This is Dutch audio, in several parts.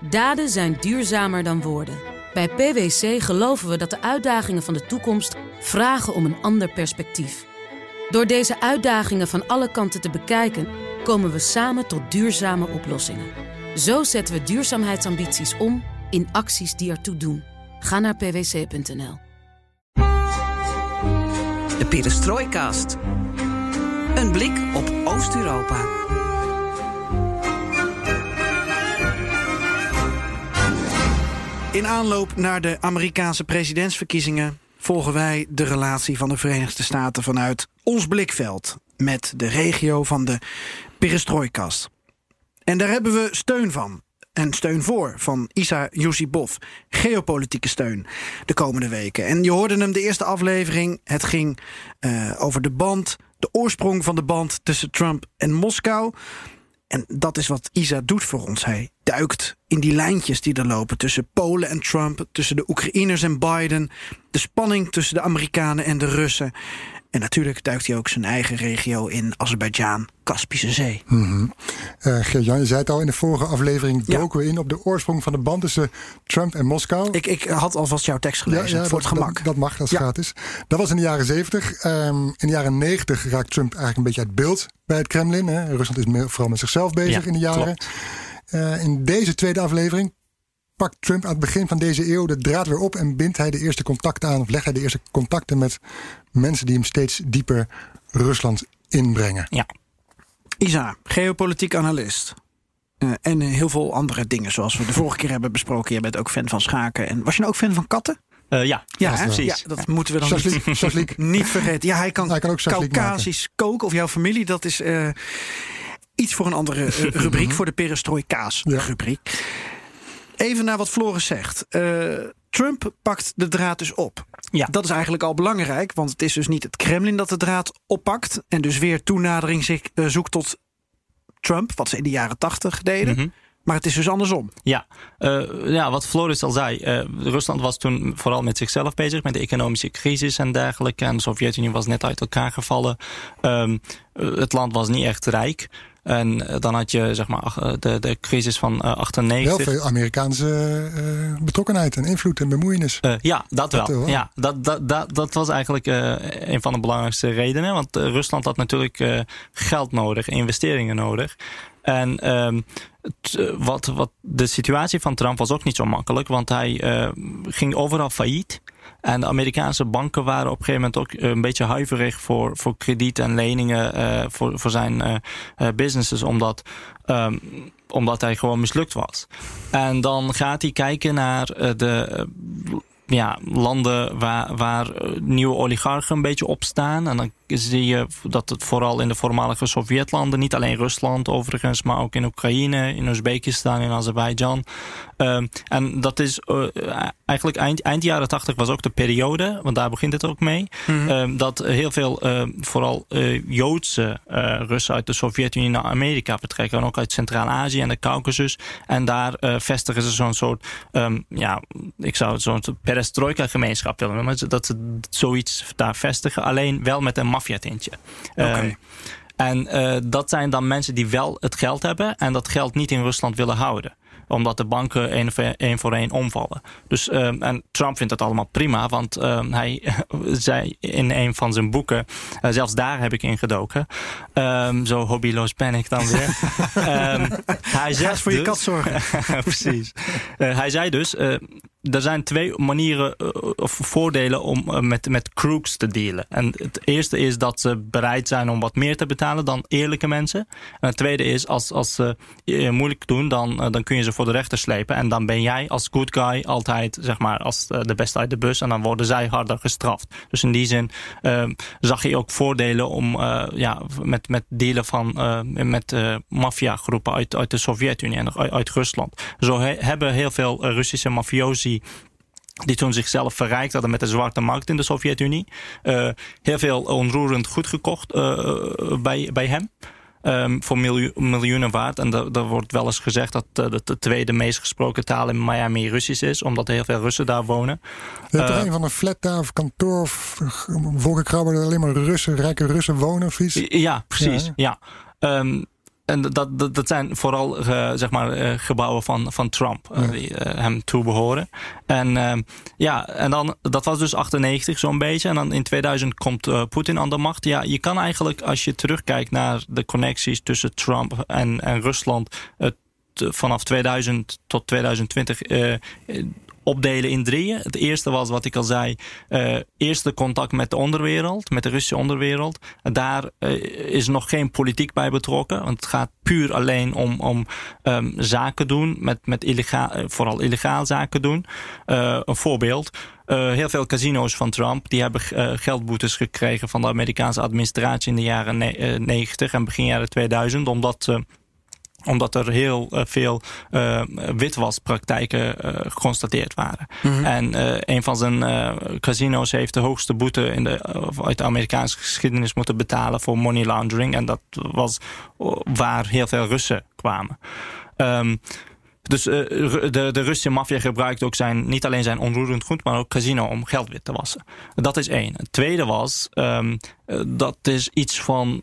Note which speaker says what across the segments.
Speaker 1: Daden zijn duurzamer dan woorden. Bij PwC geloven we dat de uitdagingen van de toekomst vragen om een ander perspectief. Door deze uitdagingen van alle kanten te bekijken, komen we samen tot duurzame oplossingen. Zo zetten we duurzaamheidsambities om in acties die ertoe doen. Ga naar pwc.nl.
Speaker 2: De Perestroikast. Een blik op Oost-Europa.
Speaker 3: In aanloop naar de Amerikaanse presidentsverkiezingen volgen wij de relatie van de Verenigde Staten vanuit ons blikveld met de regio van de Perestroikast. En daar hebben we steun van. En steun voor van Isa Yusibov. Geopolitieke steun de komende weken. En je hoorde hem de eerste aflevering. Het ging uh, over de band, de oorsprong van de band tussen Trump en Moskou. En dat is wat Isa doet voor ons. Hij duikt in die lijntjes die er lopen tussen Polen en Trump, tussen de Oekraïners en Biden, de spanning tussen de Amerikanen en de Russen. En natuurlijk duikt hij ook zijn eigen regio in Azerbeidzjan, Kaspische Zee.
Speaker 4: Mm -hmm. uh, jan je zei het al in de vorige aflevering, doken we in op de oorsprong van de band tussen Trump en Moskou.
Speaker 3: Ik, ik had alvast jouw tekst gelezen, ja, ja, voor het gemak.
Speaker 4: Dat, dat mag, dat is gratis. Dat was in de jaren 70. Um, in de jaren 90 raakt Trump eigenlijk een beetje uit beeld bij het Kremlin. Hè. Rusland is vooral met zichzelf bezig in de jaren. Uh, in deze tweede aflevering pakt Trump aan het begin van deze eeuw de draad weer op en bindt hij de eerste contacten aan, of legt hij de eerste contacten met mensen die hem steeds dieper Rusland inbrengen.
Speaker 3: Ja. Isa, geopolitiek analist. Uh, en heel veel andere dingen, zoals we de vorige keer hebben besproken. Je bent ook fan van schaken. En was je nou ook fan van katten?
Speaker 5: Uh, ja,
Speaker 3: ja, ja, precies. Ja, dat moeten we dan niet, niet, vergeten. Ja, hij kan, hij kan ook Caucasisch koken. Of jouw familie, dat is uh, iets voor een andere rubriek. voor de perestroikaas rubriek. Even naar wat Floris zegt. Uh, Trump pakt de draad dus op. Ja. Dat is eigenlijk al belangrijk, want het is dus niet het Kremlin dat de draad oppakt. En dus weer toenadering zich, uh, zoekt tot Trump, wat ze in de jaren tachtig deden. Mm -hmm. Maar het is dus andersom.
Speaker 5: Ja, uh, ja wat Floris al zei. Uh, Rusland was toen vooral met zichzelf bezig, met de economische crisis en dergelijke. En de Sovjet-Unie was net uit elkaar gevallen. Um, het land was niet echt rijk. En dan had je zeg maar de, de crisis van uh, 98.
Speaker 4: Wel veel Amerikaanse uh, betrokkenheid en invloed en bemoeienis.
Speaker 5: Uh, ja, dat, dat wel. wel. Ja, dat, dat, dat, dat was eigenlijk uh, een van de belangrijkste redenen. Want Rusland had natuurlijk geld nodig, investeringen nodig. En um, wat, wat de situatie van Trump was ook niet zo makkelijk, want hij uh, ging overal failliet. En de Amerikaanse banken waren op een gegeven moment ook een beetje huiverig voor, voor krediet en leningen uh, voor, voor zijn businesses, omdat, um, omdat hij gewoon mislukt was. En dan gaat hij kijken naar de ja, landen waar, waar nieuwe oligarchen een beetje opstaan. En dan zie je dat het vooral in de voormalige Sovjetlanden, niet alleen Rusland overigens, maar ook in Oekraïne, in Oezbekistan, in Azerbeidzjan. Um, en dat is uh, eigenlijk eind, eind jaren tachtig was ook de periode, want daar begint het ook mee, mm -hmm. um, dat heel veel, uh, vooral uh, Joodse Russen uit de Sovjet-Unie naar Amerika vertrekken, en ook uit Centraal-Azië en de Caucasus. En daar vestigen ze zo'n soort, um, ja, ik zou het zo'n perestroika-gemeenschap willen noemen, dat ze zoiets daar vestigen, alleen wel met een maffiatintje.
Speaker 3: Okay. Um,
Speaker 5: en uh, dat zijn dan mensen die wel het geld hebben en dat geld niet in Rusland willen houden omdat de banken één voor één omvallen. Dus, uh, en Trump vindt dat allemaal prima, want uh, hij zei in een van zijn boeken, uh, zelfs daar heb ik in gedoken, um, zo hobbyloos ben ik dan weer. um,
Speaker 3: hij zegt voor dus, je kat zorgen.
Speaker 5: precies. hij zei dus, er zijn twee manieren uh, of voordelen om uh, met, met crooks te dealen. En het eerste is dat ze bereid zijn om wat meer te betalen dan eerlijke mensen. En het tweede is, als, als ze uh, moeilijk doen, dan, dan kun je ze voor de rechter slepen. En dan ben jij als good guy altijd zeg maar, als de beste uit de bus. En dan worden zij harder gestraft. Dus in die zin zag je ook voordelen om ja, met, met dealen van met maffiagroepen uit, uit de Sovjet-Unie en uit, Rusland. Zo he, hebben heel veel Russische mafiosi die toen zichzelf verrijkt hadden met de zwarte markt in de Sovjet-Unie. Uh, heel veel onroerend goed gekocht uh, bij, bij hem. Um, voor miljoen, miljoenen waard. En er wordt wel eens gezegd dat de, de, tweede meest gesproken taal in Miami Russisch is, omdat er heel veel Russen daar wonen.
Speaker 4: Je hebt er een van een flat daar of kantoor of wolkenkrabber alleen maar Russen, rijke Russen wonen of iets?
Speaker 5: Ja, precies. Ja. ja. Um, en dat, dat, dat zijn vooral uh, zeg maar, uh, gebouwen van, van Trump uh, ja. die hem toebehoren. En ja, en dan, dat was dus 98 zo'n beetje. En dan in 2000 komt Poetin aan de macht. Ja, je kan eigenlijk, als je terugkijkt naar de connecties tussen Trump en, en Rusland, vanaf 2000 tot 2020 opdelen in drieën. Het eerste was wat ik al zei, uh, eerste contact met de onderwereld, met de Russische onderwereld. Daar uh, is nog geen politiek bij betrokken, want het gaat puur alleen om, om um, zaken doen, met, met illegaal, eh, vooral illegaal zaken doen. Een voorbeeld. Heel veel casino's van Trump die hebben geldboetes gekregen van de Amerikaanse administratie in de jaren 90 en begin jaren 2000, omdat omdat er heel uh, veel uh, witwaspraktijken uh, geconstateerd waren. Mm -hmm. En een van zijn casino's heeft de hoogste boete in de, uit de Amerikaanse geschiedenis moeten betalen voor money laundering. En dat was waar heel veel Russen kwamen. Um, dus de, de Russische maffia gebruikt ook zijn, niet alleen zijn onroerend goed, maar ook casino om geld wit te wassen. Dat is één. Het tweede was, um, dat is iets van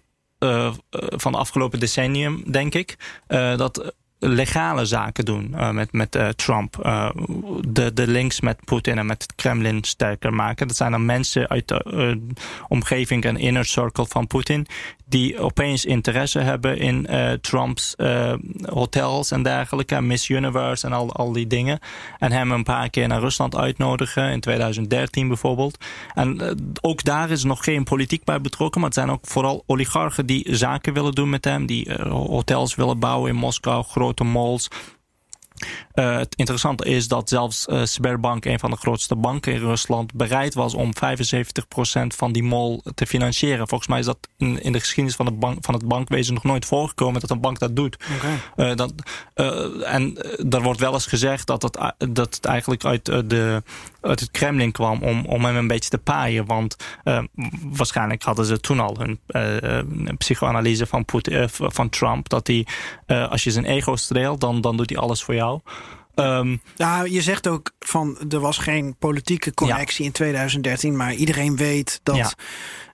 Speaker 5: van de afgelopen decennium, denk ik. Uh, dat legale zaken doen uh, met, met uh, Trump. Uh, de, de links met Poetin en met het Kremlin sterker maken. Dat zijn dan mensen uit de omgeving en inner circle van Poetin die opeens interesse hebben in Trumps hotels en dergelijke, Miss Universe en al, al die dingen. En hem een paar keer naar Rusland uitnodigen, in 2013 bijvoorbeeld. En ook daar is nog geen politiek bij betrokken, maar het zijn ook vooral oligarchen die zaken willen doen met hem, die hotels willen bouwen in Moskou, grote malls. Uh, het interessante is dat zelfs uh, Sberbank, een van de grootste banken in Rusland, bereid was om 75% van die mol te financieren. Volgens mij is dat in, in de geschiedenis van, de bank, van het bankwezen nog nooit voorgekomen dat een bank dat doet. Okay. Uh, dat, en er wordt wel eens gezegd dat het, dat het eigenlijk uit, de, uit het Kremlin kwam om, om hem een beetje te paaien. Want waarschijnlijk hadden ze toen al hun psychoanalyse van, Putin, van Trump. Dat hij, als je zijn ego streelt, dan, dan doet hij alles voor jou.
Speaker 3: Um, ja, je zegt ook van er was geen politieke connectie ja. in 2013, maar iedereen weet dat ja.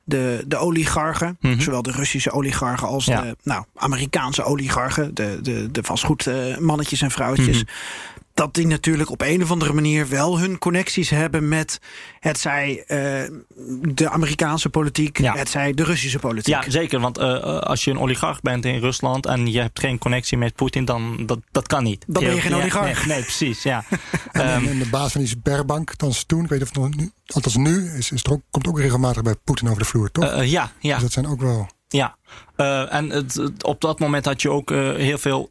Speaker 3: de, de oligarchen, mm -hmm. zowel de Russische oligarchen als ja. de nou, Amerikaanse oligarchen, de, de, de vastgoedmannetjes en vrouwtjes, mm -hmm dat die natuurlijk op een of andere manier wel hun connecties hebben met het zij uh, de Amerikaanse politiek, ja. het zij de Russische politiek.
Speaker 5: Ja, zeker. Want uh, als je een oligarch bent in Rusland en je hebt geen connectie met Poetin, dan dat, dat kan niet.
Speaker 3: Dan ben je geen oligarch.
Speaker 5: Nee, nee precies. Ja.
Speaker 4: en, de baas van die Sberbank, dan toen, ik weet of het nu, althans nu, is, is er ook, komt ook regelmatig bij Poetin over de vloer, toch?
Speaker 5: Uh, ja, ja.
Speaker 4: Dus dat zijn ook wel.
Speaker 5: Ja, en het, het, op dat moment had je ook heel veel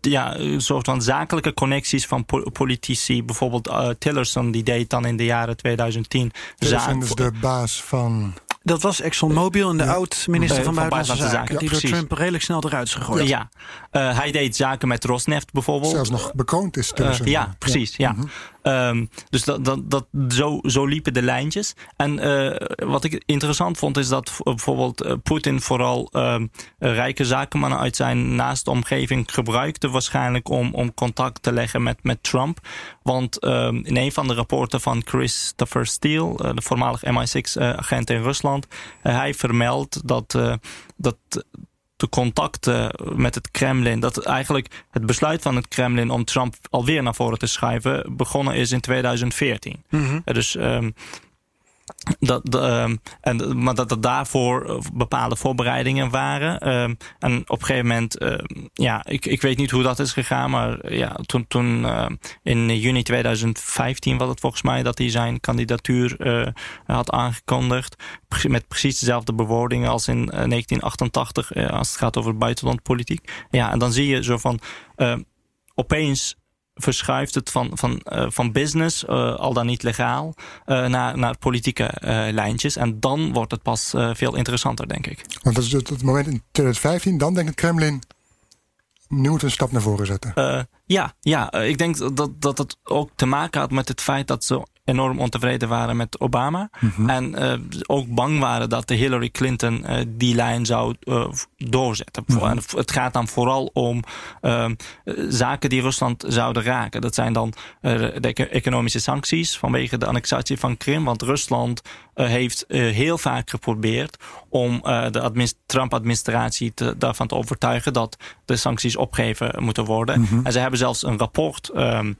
Speaker 5: ja, een soort van zakelijke connecties van politici. Bijvoorbeeld uh, Tillerson, die deed dan in de jaren 2010.
Speaker 4: Tillerson is de baas van...
Speaker 3: Dat was ExxonMobil en de ja. oud-minister van, van Buitenlandse Zaken. Die precies. door Trump redelijk snel eruit is gegooid.
Speaker 5: Ja, uh, hij deed zaken met Rosneft bijvoorbeeld.
Speaker 4: Zelfs nog bekroond is Tillerson.
Speaker 5: Uh, ja, precies. Ja. Mm -hmm. Um, dus dat, dat, dat, zo, zo liepen de lijntjes. En uh, wat ik interessant vond is dat bijvoorbeeld uh, Poetin vooral uh, rijke zakenmannen uit zijn naaste omgeving gebruikte waarschijnlijk om, om contact te leggen met, met Trump. Want um, in een van de rapporten van Christopher Steele, de voormalig MI6-agent in Rusland, hij vermeldt dat, dat de contacten met het Kremlin, dat eigenlijk het besluit van het Kremlin om Trump alweer naar voren te schuiven begonnen is in 2014. Mm -hmm. Dus um, dat, uh, en, maar dat er daarvoor bepaalde voorbereidingen waren. Uh, en op een gegeven moment, uh, ja, ik, ik weet niet hoe dat is gegaan, maar ja, toen, toen in juni 2015 was het volgens mij dat hij zijn kandidatuur had aangekondigd. Met precies dezelfde bewoordingen als in 1988, als het gaat over buitenlandpolitiek. Ja, en dan zie je zo van opeens verschuift het van, van, uh, van business, uh, al dan niet legaal, uh, naar, naar politieke lijntjes. En dan wordt het pas veel interessanter, denk ik.
Speaker 4: Want dat is het, het moment in 2015, dan denkt het Kremlin, nu moet een stap naar voren zetten.
Speaker 5: ja, ja ik denk dat, dat het ook te maken had met het feit dat ze enorm ontevreden waren met Obama.
Speaker 4: Mhm.
Speaker 5: En uh, ook bang waren dat de Hillary Clinton uh, die lijn zou uh, doorzetten.
Speaker 4: Mhm.
Speaker 5: En het gaat dan vooral om ehm, zaken die Rusland zouden raken. Dat zijn dan de economische sancties vanwege de annexatie van Krim. Want Rusland heeft heel vaak geprobeerd om de Trump-administratie daarvan te overtuigen dat de sancties opgegeven moeten worden.
Speaker 4: Mhm.
Speaker 5: En ze hebben zelfs een rapport um,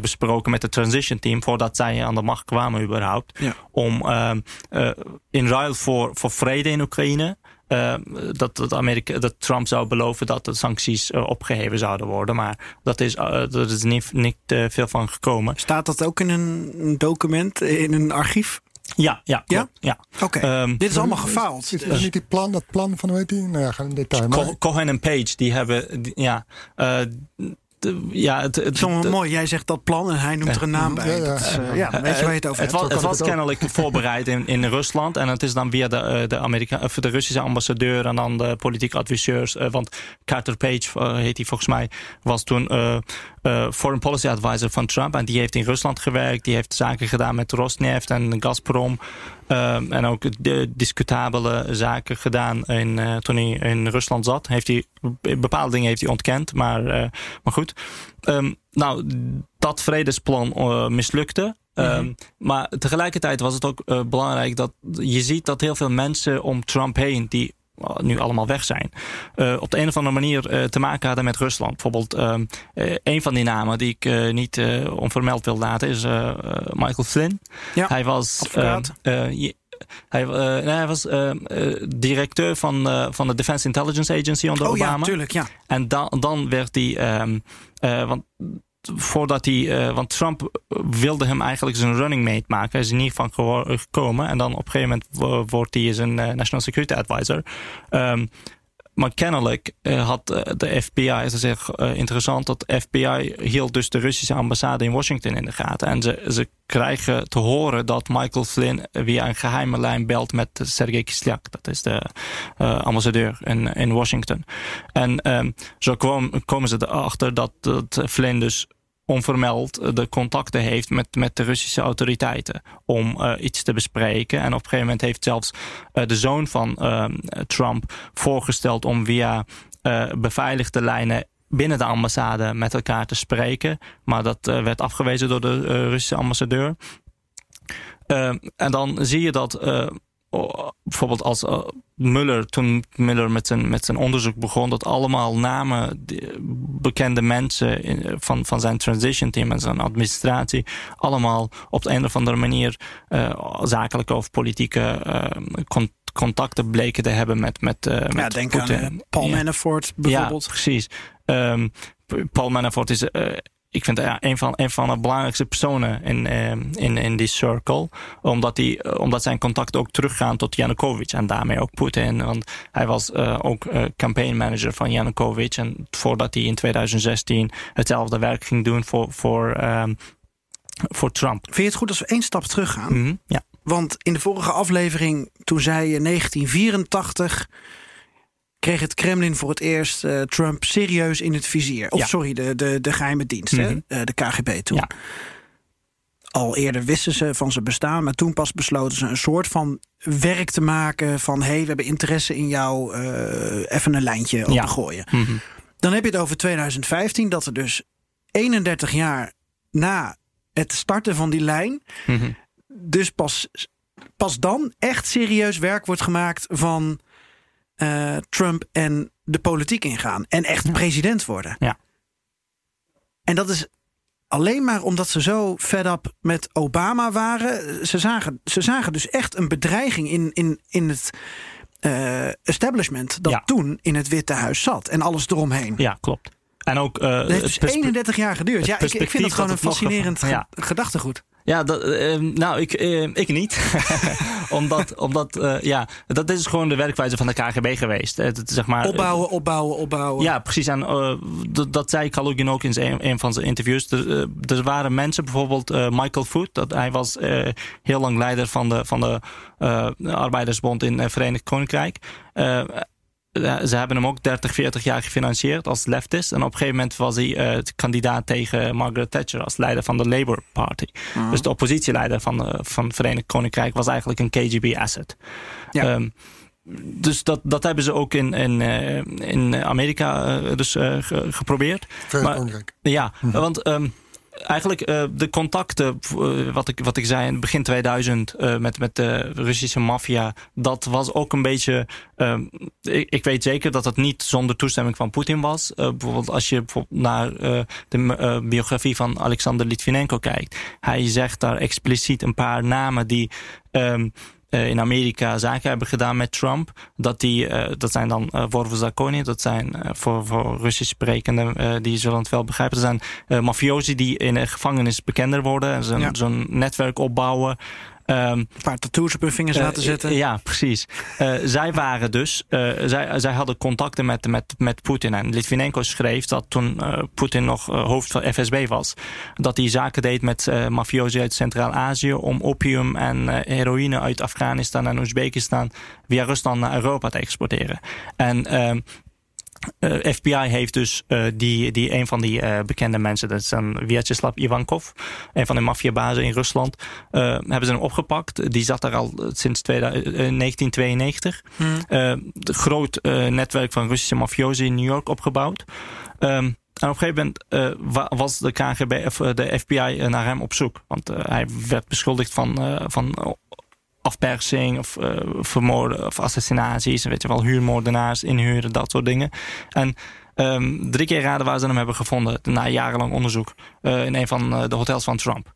Speaker 5: besproken met het transition team voordat zij aan de macht kwamen überhaupt.
Speaker 3: Ja.
Speaker 5: Om uh, uh, in ruil voor, voor vrede in Oekraïne. Uh, dat, dat, Amerika, dat Trump zou beloven dat de sancties opgeheven zouden worden. Maar dat is, dat is niet, niet veel van gekomen.
Speaker 3: Staat dat ook in een document, in een archief?
Speaker 5: Ja, ja,
Speaker 3: ja.
Speaker 5: ja.
Speaker 3: Oké.
Speaker 5: Okay.
Speaker 3: Um, Dit is allemaal gefaald.
Speaker 4: Is, is niet die plan, dat plan van hoe heet die? Nou ja, ga in detail.
Speaker 5: Maar... Cohen en Page, die hebben, die, ja. Ja, het, het,
Speaker 3: Zo mooi. Jij zegt dat plan en hij noemt er een naam bij.
Speaker 4: Ja, ja.
Speaker 3: Dat is, uh, ja, weet je waar je het over
Speaker 5: het
Speaker 3: hebt.
Speaker 5: Was, het was kennelijk voorbereid in, in Rusland. En het is dan via de, de, Amerika of de Russische ambassadeur en dan de politieke adviseurs. Uh, want Carter Page, uh, heet hij volgens mij, was toen foreign policy advisor van Trump. En die heeft in Rusland gewerkt. Die heeft zaken gedaan met Rosneft en Gazprom. Uh, en ook de discutabele zaken gedaan in, uh, toen hij in Rusland zat. Heeft hij, bepaalde dingen heeft hij ontkend, maar, uh, maar goed. Um, nou, dat vredesplan uh, mislukte. Um, mm -hmm. Maar tegelijkertijd was het ook belangrijk dat je ziet dat heel veel mensen om Trump heen, die nu allemaal weg zijn, uh, op de een of andere manier uh, te maken hadden met Rusland. Bijvoorbeeld um, uh, een van die namen die ik niet onvermeld wil laten is Michael Flynn.
Speaker 3: Ja,
Speaker 5: hij was, hij, hij was directeur van, van de Defense Intelligence Agency onder
Speaker 3: oh,
Speaker 5: Obama.
Speaker 3: Ja, tuurlijk, ja.
Speaker 5: En dan, dan werd hij, um, want voordat hij, uh, want Trump wilde hem eigenlijk zijn running mate maken. Hij is in ieder geval gekomen. En dan op een gegeven moment wordt hij zijn uh, National Security Advisor. Um, maar kennelijk uh, had de FBI, dat is echt interessant, dat FBI hield dus de Russische ambassade in Washington in de gaten. En ze, ze krijgen te horen dat Michael Flynn via een geheime lijn belt met Sergei Kislyak. Dat is de ambassadeur in, in Washington. En um, zo kwam, komen ze erachter dat, dat Flynn dus onvermeld de contacten heeft met, met de Russische autoriteiten om uh, iets te bespreken. En op een gegeven moment heeft zelfs uh, de zoon van uh, Trump voorgesteld om via beveiligde lijnen binnen de ambassade met elkaar te spreken. Maar dat werd afgewezen door de Russische ambassadeur. en dan zie je dat bijvoorbeeld als uh, Muller, toen Muller met zijn, met zijn onderzoek begon, dat allemaal namen, die, bekende mensen in, van, van zijn transition team en zijn administratie, allemaal op de een of andere manier uh, zakelijke of politieke uh, con contacten bleken te hebben met, met, uh,
Speaker 3: ja,
Speaker 5: met
Speaker 3: denk
Speaker 5: Putin.
Speaker 3: aan Paul. Manafort bijvoorbeeld.
Speaker 5: Ja, precies. Um, Paul Manafort is, uh, ik vind ja, een, van, een van de belangrijkste personen in, uh, in, in die circle. Omdat, die, uh, omdat zijn contacten ook teruggaan tot Yanukovych en daarmee ook Poetin. Want hij was uh, ook campaign manager van Yanukovych. En voordat hij in 2016 hetzelfde werk ging doen voor, voor, um, voor Trump.
Speaker 3: Vind je het goed als we één stap teruggaan?
Speaker 5: Mm -hmm. Ja.
Speaker 3: Want in de vorige aflevering, toen zei je 1984 kreeg het Kremlin voor het eerst uh, Trump serieus in het vizier. Of
Speaker 5: Ja.
Speaker 3: sorry, de, de, de geheime dienst,
Speaker 5: Mhm.
Speaker 3: hè? Uh, de KGB toen.
Speaker 5: Ja.
Speaker 3: Al eerder wisten ze van zijn bestaan, maar toen pas besloten ze een soort van werk te maken van hé, hey, we hebben interesse in jou, uh, even een lijntje
Speaker 5: Ja.
Speaker 3: opengooien.
Speaker 5: Mm -hmm.
Speaker 3: Dan heb je het over 2015, dat er dus 31 jaar na het starten van die lijn,
Speaker 5: Mm -hmm.
Speaker 3: dus pas, pas dan echt serieus werk wordt gemaakt van uh, Trump en de politiek ingaan. En echt
Speaker 5: Ja.
Speaker 3: president worden.
Speaker 5: Ja.
Speaker 3: En dat is alleen maar omdat ze zo fed up met Obama waren. Ze zagen, ze zagen dus echt een bedreiging in, in, in het uh, establishment dat
Speaker 5: Ja.
Speaker 3: toen in het Witte Huis zat. En alles eromheen.
Speaker 5: Ja, klopt. En ook uh,
Speaker 3: Dat heeft dus 31 jaar geduurd. Ja, ik, ik vind het gewoon een
Speaker 5: dat
Speaker 3: fascinerend
Speaker 5: ja.
Speaker 3: gedachtegoed.
Speaker 5: Ja, dat, eh, nou, ik, eh, ik niet. omdat, omdat eh, ja, dat is gewoon de werkwijze van de KGB geweest. Het, zeg maar,
Speaker 3: Opbouwen, opbouwen, opbouwen.
Speaker 5: Ja, precies. En uh, dat, dat zei Kalugin ook in een van zijn interviews. Er, waren mensen, bijvoorbeeld uh, Michael Foot, dat, hij was heel lang leider van de, van de Arbeidersbond in het Verenigd Koninkrijk. Ze hebben hem ook 30, 40 jaar gefinancierd als leftist. En op een gegeven moment was hij uh, kandidaat tegen Margaret Thatcher als leider van de Labour Party. Mhm. Dus de oppositieleider van, de, van het Verenigd Koninkrijk was eigenlijk een KGB-asset. Ja. Ehm, dus dat, dat hebben ze ook in, in, in Amerika dus, geprobeerd.
Speaker 4: Verenigd Koninkrijk.
Speaker 5: Ja, mhm. want um, eigenlijk uh, de contacten, uh, wat, ik, wat ik zei in begin 2000 uh, met, met de Russische maffia, dat was ook een beetje. Ik, ik, weet zeker dat het niet zonder toestemming van Poetin was. bijvoorbeeld als je bijvoorbeeld naar de biografie van Alexander Litvinenko kijkt. Hij zegt daar expliciet een paar namen die. Uh, in Amerika zaken hebben gedaan met Trump. Dat, die, uh, dat zijn dan uh, Vorvo Zakoni, dat zijn voor, voor Russisch sprekenden, die zullen het wel begrijpen. Dat zijn mafiosi die in de gevangenis bekender worden. Zo'n ja. zo'n netwerk opbouwen.
Speaker 3: Um, een paar tattoos op hun vingers uh, laten zetten.
Speaker 5: ja, precies. Uh, zij waren dus, uh, zij, zij hadden contacten met, met, met Poetin. En Litvinenko schreef dat toen Poetin nog hoofd van FSB was, dat hij zaken deed met mafiosi uit Centraal-Azië om opium en heroïne uit Afghanistan en Oezbekistan via Rusland naar Europa te exporteren. En ehm, uh, eh, FBI heeft dus uh, die, die een van die uh, bekende mensen, dat is een Vyacheslav Ivankov, een van de maffiabazen in Rusland, hebben ze hem opgepakt. Die zat daar al sinds 2000, 1992. Hmm. groot netwerk van Russische mafiosi in New York opgebouwd. Um, en op een gegeven moment was de KGB of de FBI naar hem op zoek. Want hij werd beschuldigd van, van afpersing of uh, vermoorden of assassinaties. Weet je wel, huurmoordenaars, inhuren, dat soort dingen. En um, drie keer raden waar ze hem hebben gevonden na jarenlang onderzoek. Uh, in een van uh, de hotels van Trump.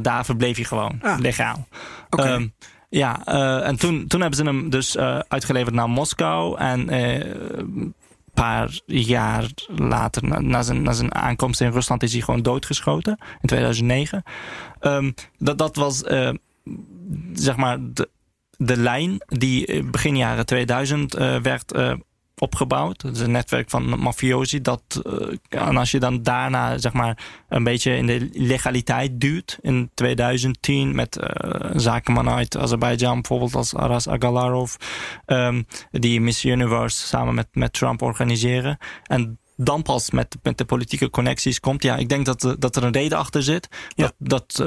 Speaker 5: Daar verbleef hij gewoon, ah. legaal.
Speaker 3: Okay. Um,
Speaker 5: ja, en toen, toen hebben ze hem dus uitgeleverd naar Moskou. En een paar jaar later, na, na, zijn, na zijn aankomst in Rusland, is hij gewoon doodgeschoten. In 2009. Um, dat, dat was zeg maar, de, de lijn die begin jaren 2000 uh, eh, werd uh, opgebouwd. Het is een netwerk van mafiosi. Dat, uh, en als je dan daarna zeg maar, een beetje in de legaliteit duwt. In 2010 met zakenman uit Azerbeidzjan, bijvoorbeeld als Aras Agalarov. Um, die Miss Universe samen met, met Trump organiseren. En dan pas met, met de politieke connecties komt. Ja, ik denk dat, dat er een reden achter zit. Ja. Dat, dat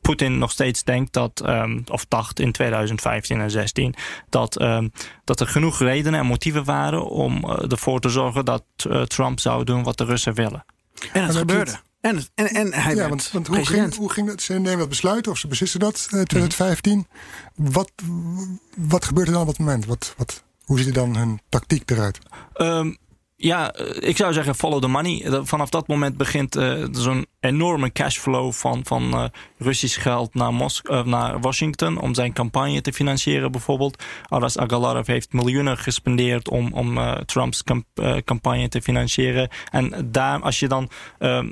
Speaker 5: Poetin nog steeds denkt dat, um, of dacht in 2015 en 16, dat, um, dat er genoeg redenen en motieven waren om uh, ervoor te zorgen dat uh, Trump zou doen wat de Russen willen.
Speaker 3: En het gebeurde. En, en, en hij ja, want, want
Speaker 4: hoe, ging, hoe ging dat? Ze nemen dat besluit of ze beslissen dat in uh, 2015. Wat, wat gebeurt er dan op dat moment? Wat, wat, hoe ziet dan hun tactiek eruit?
Speaker 5: Um, ja, ik zou zeggen follow the money. Vanaf dat moment begint uh, zo'n enorme cashflow van, van Russisch geld naar, Mos uh, naar Washington om zijn campagne te financieren bijvoorbeeld. Aras Agalarov heeft miljoenen gespendeerd om, om Trumps camp campagne te financieren. En daar, als je dan, ehm,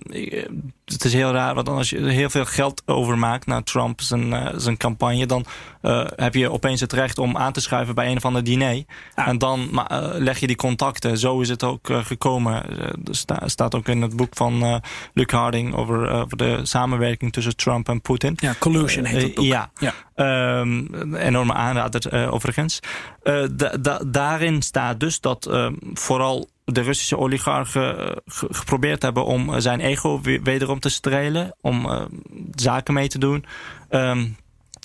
Speaker 5: het is heel raar, want als je heel veel geld overmaakt naar Trump zijn, zijn campagne, dan heb je opeens het recht om aan te schuiven bij een of ander diner. En dan leg je die contacten. Zo is het ook gekomen. er staat ook in het boek van Luc Harding over, over de samenwerking tussen Trump en Poetin.
Speaker 3: Ja, collusion heet het boek.
Speaker 5: ja, ja. Um, enorme aanrader overigens. Da daarin staat dus dat uh, vooral de Russische oligarchen geprobeerd hebben om zijn ego wederom te strelen, om zaken mee te doen. Um,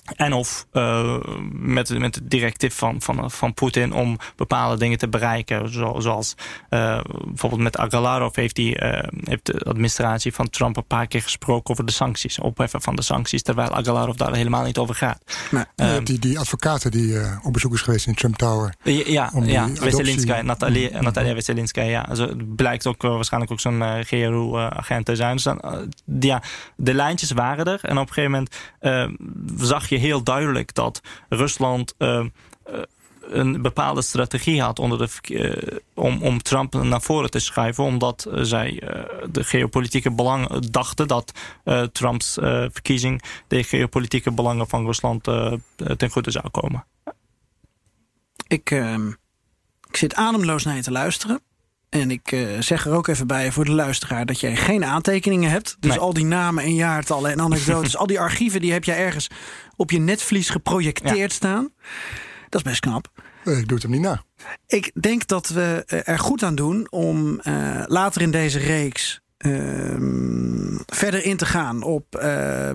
Speaker 5: en of uh, met, met het directief van, van, van Poetin om bepaalde dingen te bereiken. Zo, zoals uh, bijvoorbeeld met Agalarov heeft, die, uh, heeft de administratie van Trump een paar keer gesproken over de sancties. Opheffen van de sancties, terwijl Agalarov daar helemaal niet over gaat.
Speaker 4: Nee, um, die, die advocaten die op bezoek is geweest in Trump Tower.
Speaker 5: Ja, ja Veselinskaya, Natalia, mm. Natalia. Ja. Also, blijkt ook waarschijnlijk ook zo'n GRU-agent te zijn. Dus dan, ja, de lijntjes waren er. En op een gegeven moment zag je heel duidelijk dat Rusland uh, een bepaalde strategie had onder de, uh, om, om Trump naar voren te schuiven. Omdat zij de geopolitieke belangen dachten dat Trumps verkiezing de geopolitieke belangen van Rusland ten goede zou komen.
Speaker 3: Ik, ehm, ik zit ademloos naar je te luisteren. En ik uh, zeg er ook even bij voor de luisteraar dat jij geen aantekeningen hebt. Dus al die namen en jaartallen en anekdotes, al die archieven, die heb jij ergens op je netvlies geprojecteerd staan. Dat is best knap.
Speaker 4: Ik doe het hem niet na.
Speaker 3: Ik denk dat we er goed aan doen om uh, later in deze reeks uh, verder in te gaan op uh,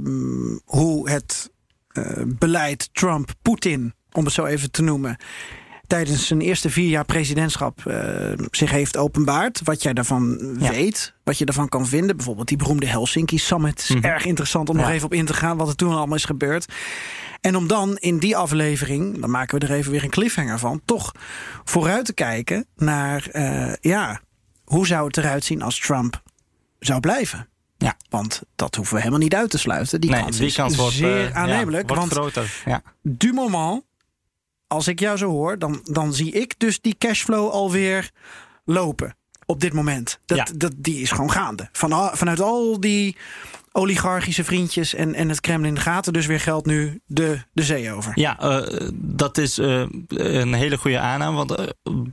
Speaker 3: hoe het uh, beleid Trump-Poetin, om het zo even te noemen, tijdens zijn eerste vier jaar presidentschap uh, zich heeft openbaard. Wat jij daarvan ja. weet, wat je daarvan kan vinden. Bijvoorbeeld die beroemde Helsinki Summit. is mm -hmm. erg interessant om ja. nog even op in te gaan wat er toen allemaal is gebeurd. En om dan in die aflevering, dan maken we er even weer een cliffhanger van, toch vooruit te kijken naar, uh, ja, hoe zou het eruit zien als Trump zou blijven?
Speaker 5: Ja.
Speaker 3: Want dat hoeven we helemaal niet uit te sluiten. Die
Speaker 5: nee,
Speaker 3: kans
Speaker 5: die
Speaker 3: is
Speaker 5: kans wordt,
Speaker 3: zeer
Speaker 5: uh,
Speaker 3: aannemelijk.
Speaker 5: Ja, wordt
Speaker 3: want
Speaker 5: groter. Ja.
Speaker 3: du moment, als ik jou zo hoor, dan, dan zie ik dus die cashflow alweer lopen op dit moment. Dat,
Speaker 5: Ja.
Speaker 3: dat, die is gewoon gaande. Van, vanuit al die oligarchische vriendjes en, en het Kremlin gaat er dus weer geld nu de, de zee over.
Speaker 5: Ja, uh, dat is uh, een hele goede aanname. Want uh,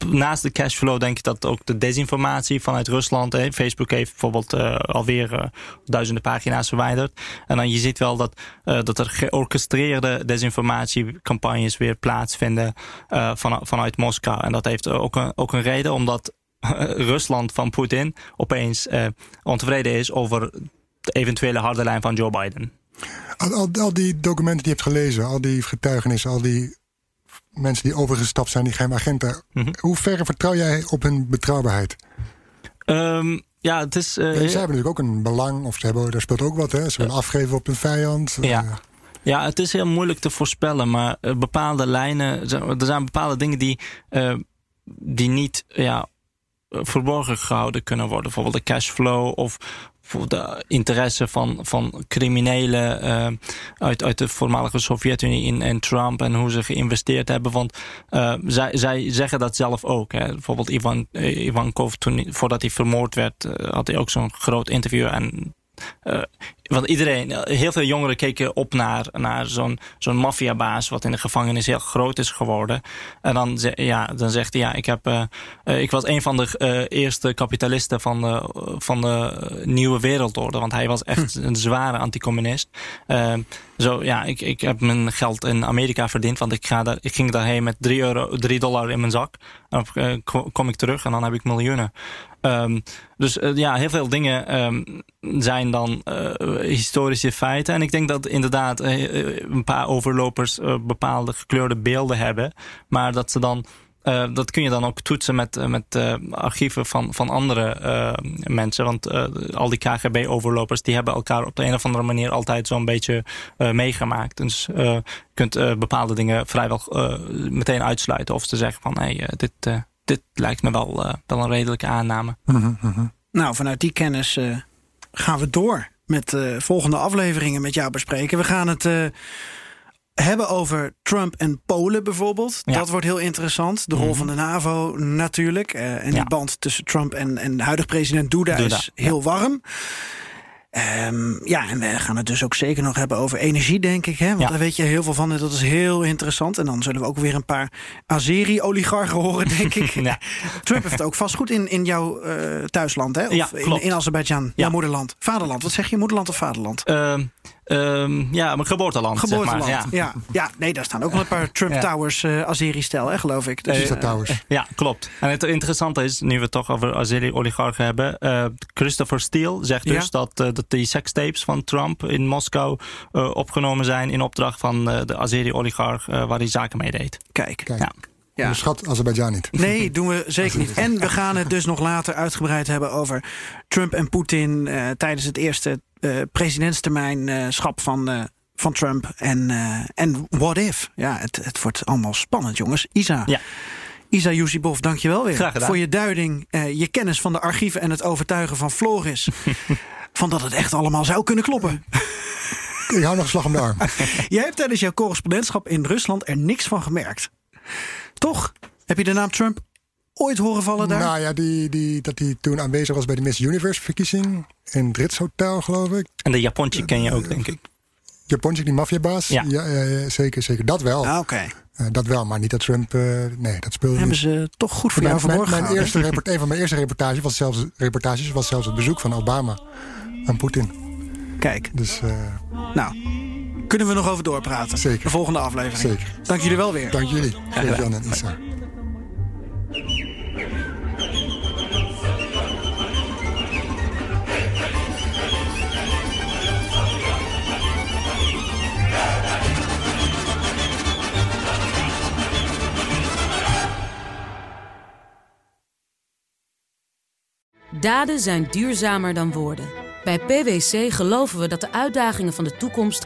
Speaker 5: naast de cashflow denk ik dat ook de desinformatie vanuit Rusland. Hè, Facebook heeft bijvoorbeeld alweer duizenden pagina's verwijderd. En dan je ziet wel dat, dat er georchestreerde desinformatiecampagnes weer plaatsvinden van, vanuit Moskou. En dat heeft ook een, ook een reden, omdat Rusland van Poetin opeens ontevreden is over de eventuele harde lijn van Joe Biden.
Speaker 4: Al, al, al, die documenten die je hebt gelezen, al die getuigenissen, al die mensen die overgestapt zijn, die geheime agenten. Mm -hmm. Hoe ver vertrouw jij op hun betrouwbaarheid?
Speaker 5: Um, ja, het is. Uh,
Speaker 4: ja, zij hebben natuurlijk ook een belang, of ze hebben, daar speelt ook wat, hè? Ze willen uh, afgeven op hun vijand.
Speaker 5: Ja. Uh, ja, het is heel moeilijk te voorspellen, maar bepaalde lijnen, er zijn bepaalde dingen die, die niet ja, verborgen gehouden kunnen worden. Bijvoorbeeld de cashflow of voor de interesse van, van criminelen uh, uit, uit de voormalige Sovjet-Unie in, in Trump en hoe ze geïnvesteerd hebben. Want uh, zij, zij zeggen dat zelf ook. Hè. Bijvoorbeeld Ivan, uh, Ivankov, toen, voordat hij vermoord werd, had hij ook zo'n groot interview. En Uh, want iedereen, heel veel jongeren keken op naar, naar zo'n zo'n maffiabaas wat in de gevangenis heel groot is geworden. En dan, ja, dan zegt hij, ja, ik, heb, uh, uh, ik was een van de eerste kapitalisten van de, van de nieuwe wereldorde. Want hij was echt hm. een zware anticommunist. zo, ja, ik, ik heb mijn geld in Amerika verdiend, want ik, ga daar, ik ging daarheen met 3 euro, 3 dollar in mijn zak. En dan kom ik terug en dan heb ik miljoenen. Um, dus uh, ja, heel veel dingen um, zijn dan uh, historische feiten. En ik denk dat inderdaad uh, een paar overlopers bepaalde gekleurde beelden hebben. Maar dat ze dan. dat kun je dan ook toetsen met, met archieven van, van andere mensen. Want al die KGB-overlopers die hebben elkaar op de een of andere manier altijd zo'n beetje meegemaakt. Dus je kunt bepaalde dingen vrijwel meteen uitsluiten. Of te zeggen van hé, hey, dit dit lijkt me wel, uh, wel een redelijke aanname.
Speaker 4: Mm -hmm.
Speaker 3: Nou, vanuit die kennis uh, gaan we door met uh, volgende afleveringen met jou bespreken. We gaan het hebben over Trump en Polen bijvoorbeeld. Ja. Dat wordt heel interessant. De rol mm -hmm. van de NAVO natuurlijk. en die band tussen Trump en, en huidig president Duda, Duda is heel ja. warm. Um, ja, en we gaan het dus ook zeker nog hebben over energie, denk ik. Hè? Want ja. daar weet je heel veel van en dat is heel interessant. En dan zullen we ook weer een paar Azeri-oligarchen horen, denk ik. ja. Trump heeft ook vastgoed in, in jouw uh, thuisland, hè? Of
Speaker 5: ja,
Speaker 3: in, in Azerbeidzjan, jouw moederland. Vaderland, wat zeg je, moederland of vaderland?
Speaker 5: Uh, Um, ja, mijn geboorteland.
Speaker 3: Geboorteland,
Speaker 5: zeg maar.
Speaker 3: ja. ja. Ja, nee, daar staan ook wel een paar Trump ja. Towers, uh, Azeri-stijl, hè, geloof ik.
Speaker 4: Dus, uh, Towers. Uh,
Speaker 5: ja, klopt. En het interessante is, nu we het toch over Azeri-oligarchen hebben. eh, Christopher Steele zegt dus dat, dat die sekstapes van Trump in Moskou opgenomen zijn in opdracht van de Azeri-oligarch waar hij zaken mee deed.
Speaker 3: Kijk.
Speaker 4: Kijk. Ja. Onderschat Azerbeidzjan niet.
Speaker 3: Nee, doen we zeker niet. En we gaan het dus nog later uitgebreid hebben over Trump en Poetin uh, tijdens het eerste uh, presidentstermijnschap van, uh, van Trump. En, en what if? Ja, het, het wordt allemaal spannend, jongens. Isa.
Speaker 5: Ja.
Speaker 3: Isa Yusibov, dankjewel weer.
Speaker 5: Graag gedaan.
Speaker 3: Voor je duiding, je kennis van de archieven en het overtuigen van Floris. van dat het echt allemaal zou kunnen kloppen.
Speaker 4: Ik hou nog een slag om de arm.
Speaker 3: Jij hebt tijdens jouw correspondentschap in Rusland er niks van gemerkt. Toch? Heb je de naam Trump ooit horen vallen daar?
Speaker 4: Nou ja, die, die, dat hij toen aanwezig was bij de Miss Universe verkiezing. In het Ritz Hotel, geloof ik.
Speaker 5: En de Japontje ken je ook, denk ik.
Speaker 4: Japontje, die maffiabaas?
Speaker 5: Ja.
Speaker 4: ja zeker, zeker. Dat wel.
Speaker 3: Ah, Oké. Okay.
Speaker 4: Uh, dat wel, maar niet dat Trump... Uh, nee, dat speelde
Speaker 3: Hebben
Speaker 4: niet.
Speaker 3: ze toch goed voor jou
Speaker 4: mijn,
Speaker 3: verborgen
Speaker 4: mijn eerste report, Een van mijn eerste reportages was, zelfs, reportages was zelfs het bezoek van Obama aan Poetin.
Speaker 3: Kijk.
Speaker 4: Dus... uh,
Speaker 3: nou, kunnen we nog over doorpraten.
Speaker 4: Zeker.
Speaker 3: De volgende aflevering.
Speaker 4: Zeker.
Speaker 3: Dank jullie wel weer.
Speaker 4: Dank jullie, Jan en Isa.
Speaker 1: Daden zijn duurzamer dan woorden. Bij PwC geloven we dat de uitdagingen van de toekomst